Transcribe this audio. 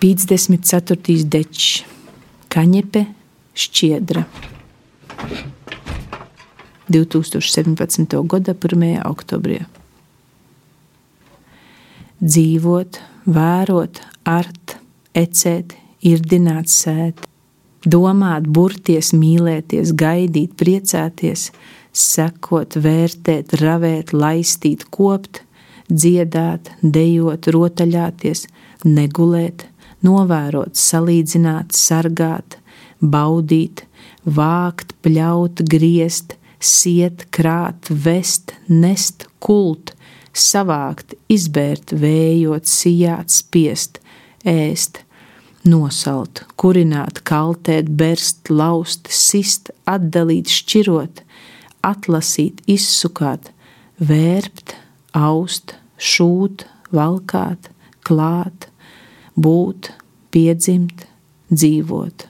54. dečs, Kaņepe, Šķiedra. 2017. gada 1. oktobrī. Dzīvot, vērot, art, ecēt, irdināt, sēt, domāt, burties, mīlēties, gaidīt, priecāties, sekot, vērtēt, ravēt, laistīt, kopt, dziedāt, dejot, rotaļāties, negulēt, novērot, salīdzināt, sargāt, baudīt, vākt, pļaut, griezt, siet, krāt, vest, nest, kult, savākt, izbērt, vējot, sijāt, spiest, ēst, nosalt, kurināt, kaltēt, berst, laust, sist, atdalīt, šķirot, atlasīt, izsukāt, vērpt, aust, šūt, valkāt, klāt, būt, piedzimt, dzīvot.